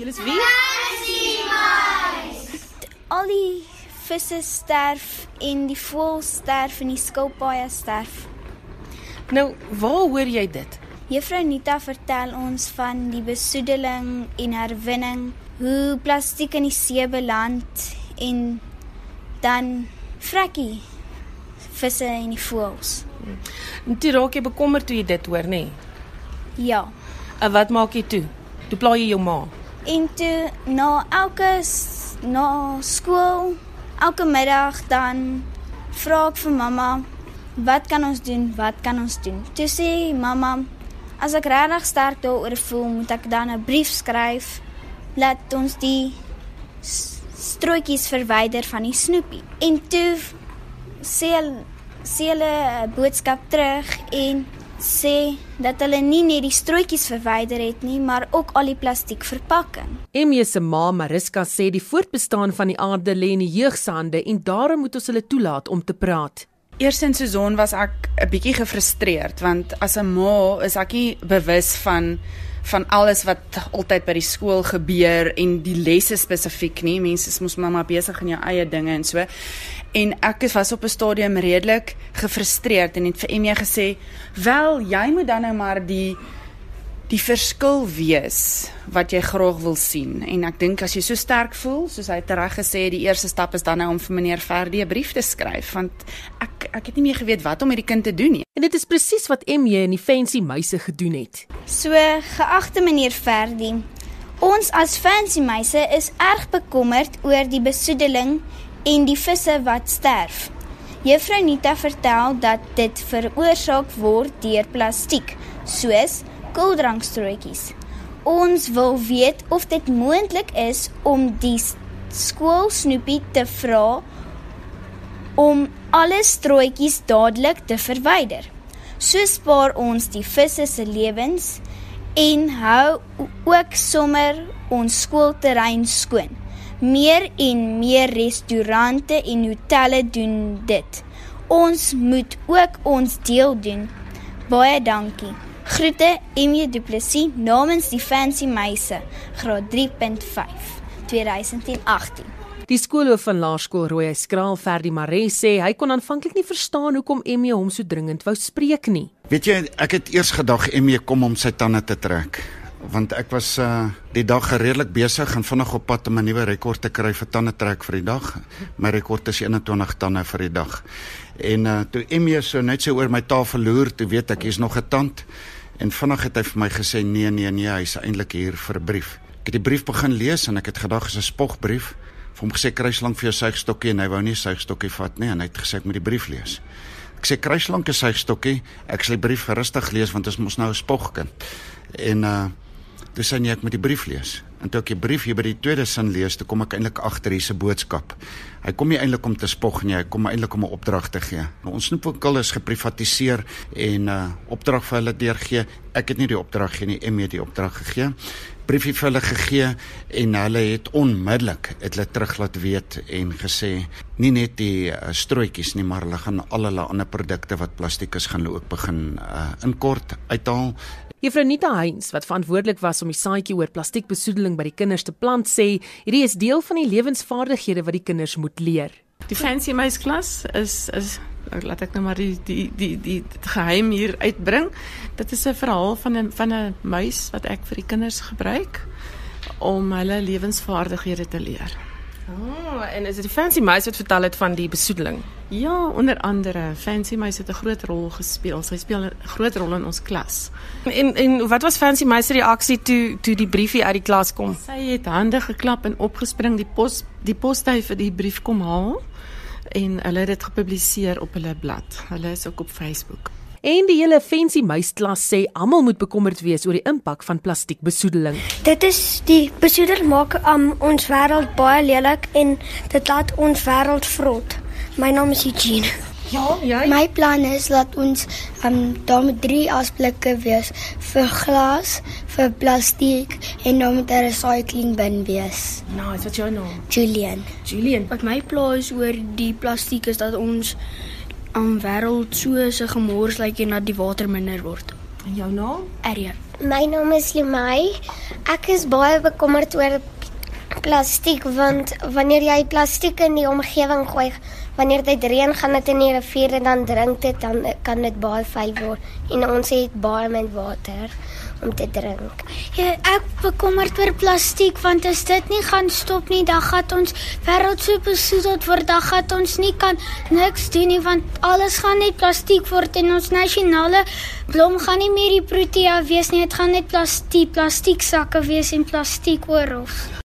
Julle is wie? Al die visse sterf en die voëls sterf en die skilpaaie sterf. Nou, waar hoor jy dit? Juffrou Nita vertel ons van die besoedeling en herwinning, hoe plastiek in die see beland en dan vrekkie visse en die voëls. En toe raak jy bekommerd toe jy dit hoor, nê? Nee? Ja. En wat maak jy toe? Toe pla jy jou ma. En toe na elke na skool, elke middag dan vra ek vir mamma, wat kan ons doen? Wat kan ons doen? Toe sê mamma, as ek regtig sterk daaroor voel, moet ek dan 'n brief skryf laat ons die strootjies verwyder van die snoepie. En toe sê hulle sê hulle 'n boodskap terug en sê dat hulle nie net die strootjies verwyder het nie, maar ook al die plastiek verpakking. Emmy se ma Mariska sê die voortbestaan van die aarde lê in die jeug se hande en daarom moet ons hulle toelaat om te praat. Eers in seisoen was ek 'n bietjie gefrustreerd want as 'n ma is ek nie bewus van van alles wat altyd by die skool gebeur en die lesse spesifiek nie. Mense is mos mamma besig in jou eie dinge en so. En ek was op 'n stadium redelik gefrustreerd en het vir Emmy gesê, "Wel, jy moet dan nou maar die die verskil wees wat jy graag wil sien. En ek dink as jy so sterk voel, soos hy tereg gesê het, die eerste stap is dan nou om vir meneer Verdie 'n brief te skryf want ek ek het nie meer geweet wat om met die kind te doen nie. En dit is presies wat Emmy en die fancy muise gedoen het. So, geagte meneer Verdie, ons as fancy meise is erg bekommerd oor die besoedeling en die visse wat sterf. Juffrou Nita vertel dat dit veroorsaak word deur plastiek, soos koeldrankstrootjies. Ons wil weet of dit moontlik is om die s- skoolsnoepie te vra om alle strootjies dadelik te verwyder. So spaar ons die visse se lewens en hou ook sommer ons skoolterrein skoon. Meer en meer restaurante en hotelle doen dit. Ons moet ook ons deel doen. Baie dankie. Groete Emmy Du Plessis namens die Fancy Meise, graad 3.5, 2018. Die skoolhoof van Laerskool Rooi Skraal Verdie Maree sê hy kon aanvanklik nie verstaan hoekom Emmy hom so dringend wou spreek nie. Weet jy, ek het eers gedag Emmy kom om sy tande te trek. Want ek was uh die dag redelik besig en vinnig op pad om 'n nuwe rekord te kry vir tande trek vir die dag. My rekord is 21 tande vir die dag. En uh toe Emmy so net so oor my tafel loer, toe weet ek hier's nog 'n tand. En vinnig het hy vir my gesê nee nee nee, hy's eintlik hier vir 'n brief. Ek het die brief begin lees en ek het gedag is 'n spogbrief. Vir hom gesê kruislank vir jou suigstokkie en hy wou nie suigstokkie vat nie en hy het gesê ek moet die brief lees. Ek sê kruislank is suigstokkie. Ek sal die brief rustig lees want is mos nou 'n spogkind. En uh toe sê hy nee, ek moet die brief lees. En toe ek die brief hier by die tweede sin lees, toe kom ek eintlik agter hierse boodskap. Hy kom nie eintlik om te spog nie, hy kom eintlik om 'n opdrag te gee. Nou, ons snoepwinkel is geprivatiseer en uh opdrag vir hulle deurgee. Ek het nie die opdrag gegee nie, Emmy het die opdrag gegee. Briefie vir hulle gegee en hulle het onmiddellik het hulle terug laat weet en gesê nie net die uh, strootjies nie, maar hulle gaan al hulle ander produkte wat plastiek is gaan hulle ook begin uh inkort, uithaal Juffrou Nita Heinz, wat verantwoordelik was om die saadjie oor plastiekbesoedeling by die kinders te plant, sê hierdie is deel van die lewensvaardighede wat die kinders moet leer. Die fancy meisklas is is laat ek nou maar die die die die, die geheim hier uitbring. Dit is 'n verhaal van 'n van 'n muis wat ek vir die kinders gebruik om hulle lewensvaardighede te leer. Oh, en is dit die fancy muis wat vertel het van die besoedeling? Ja, onder andere fancy muis het 'n groot rol gespeel. Sy speel 'n groot rol in ons klas. En en wat was fancy muis se reaksie toe toe die briefie uit die klas kom? Sy het hande geklap en opgespring die pos die posduif vir die brief kom haal en hulle het dit gepubliseer op hulle blad. Hulle is ook op Facebook. En die hele fancy muisklas sê almal moet bekommerd wees oor die impak van plastiekbesoedeling. Dit is die besoedel maak um, ons wêreld baie lelik en dit laat ons wêreld vrot. My naam is Eugene. Ja, ja. My plan is dat ons um daar moet drie asblikke wees vir glas, vir plastiek en dan moet 'n recycling bin wees. Nice, wat jou naam? Julian. Julian. Wat my pla is oor die plastiek is dat ons aan wêreld so 'n gemors lyk en dat die water minder word. En jou naam? Ariel. My naam is Lemay. Ek is baie bekommerd oor plastiek want wanneer jy plastiek in die omgewing gooi, wanneer dit reën gaan dit in die rivier en dan drink dit dan kan dit baie vuil word en ons het baie min water om te drink. Ja, ek bekommerd oor plastiek want as dit nie gaan stop nie, dan gaan ons wêreld so besoedeld word, dan gaan ons nie kan niks doen nie want alles gaan net plastiek word en ons nasionale blom gaan nie meer die protea wees nie, dit gaan net plastiek, plastiek sakke wees en plastiek oral.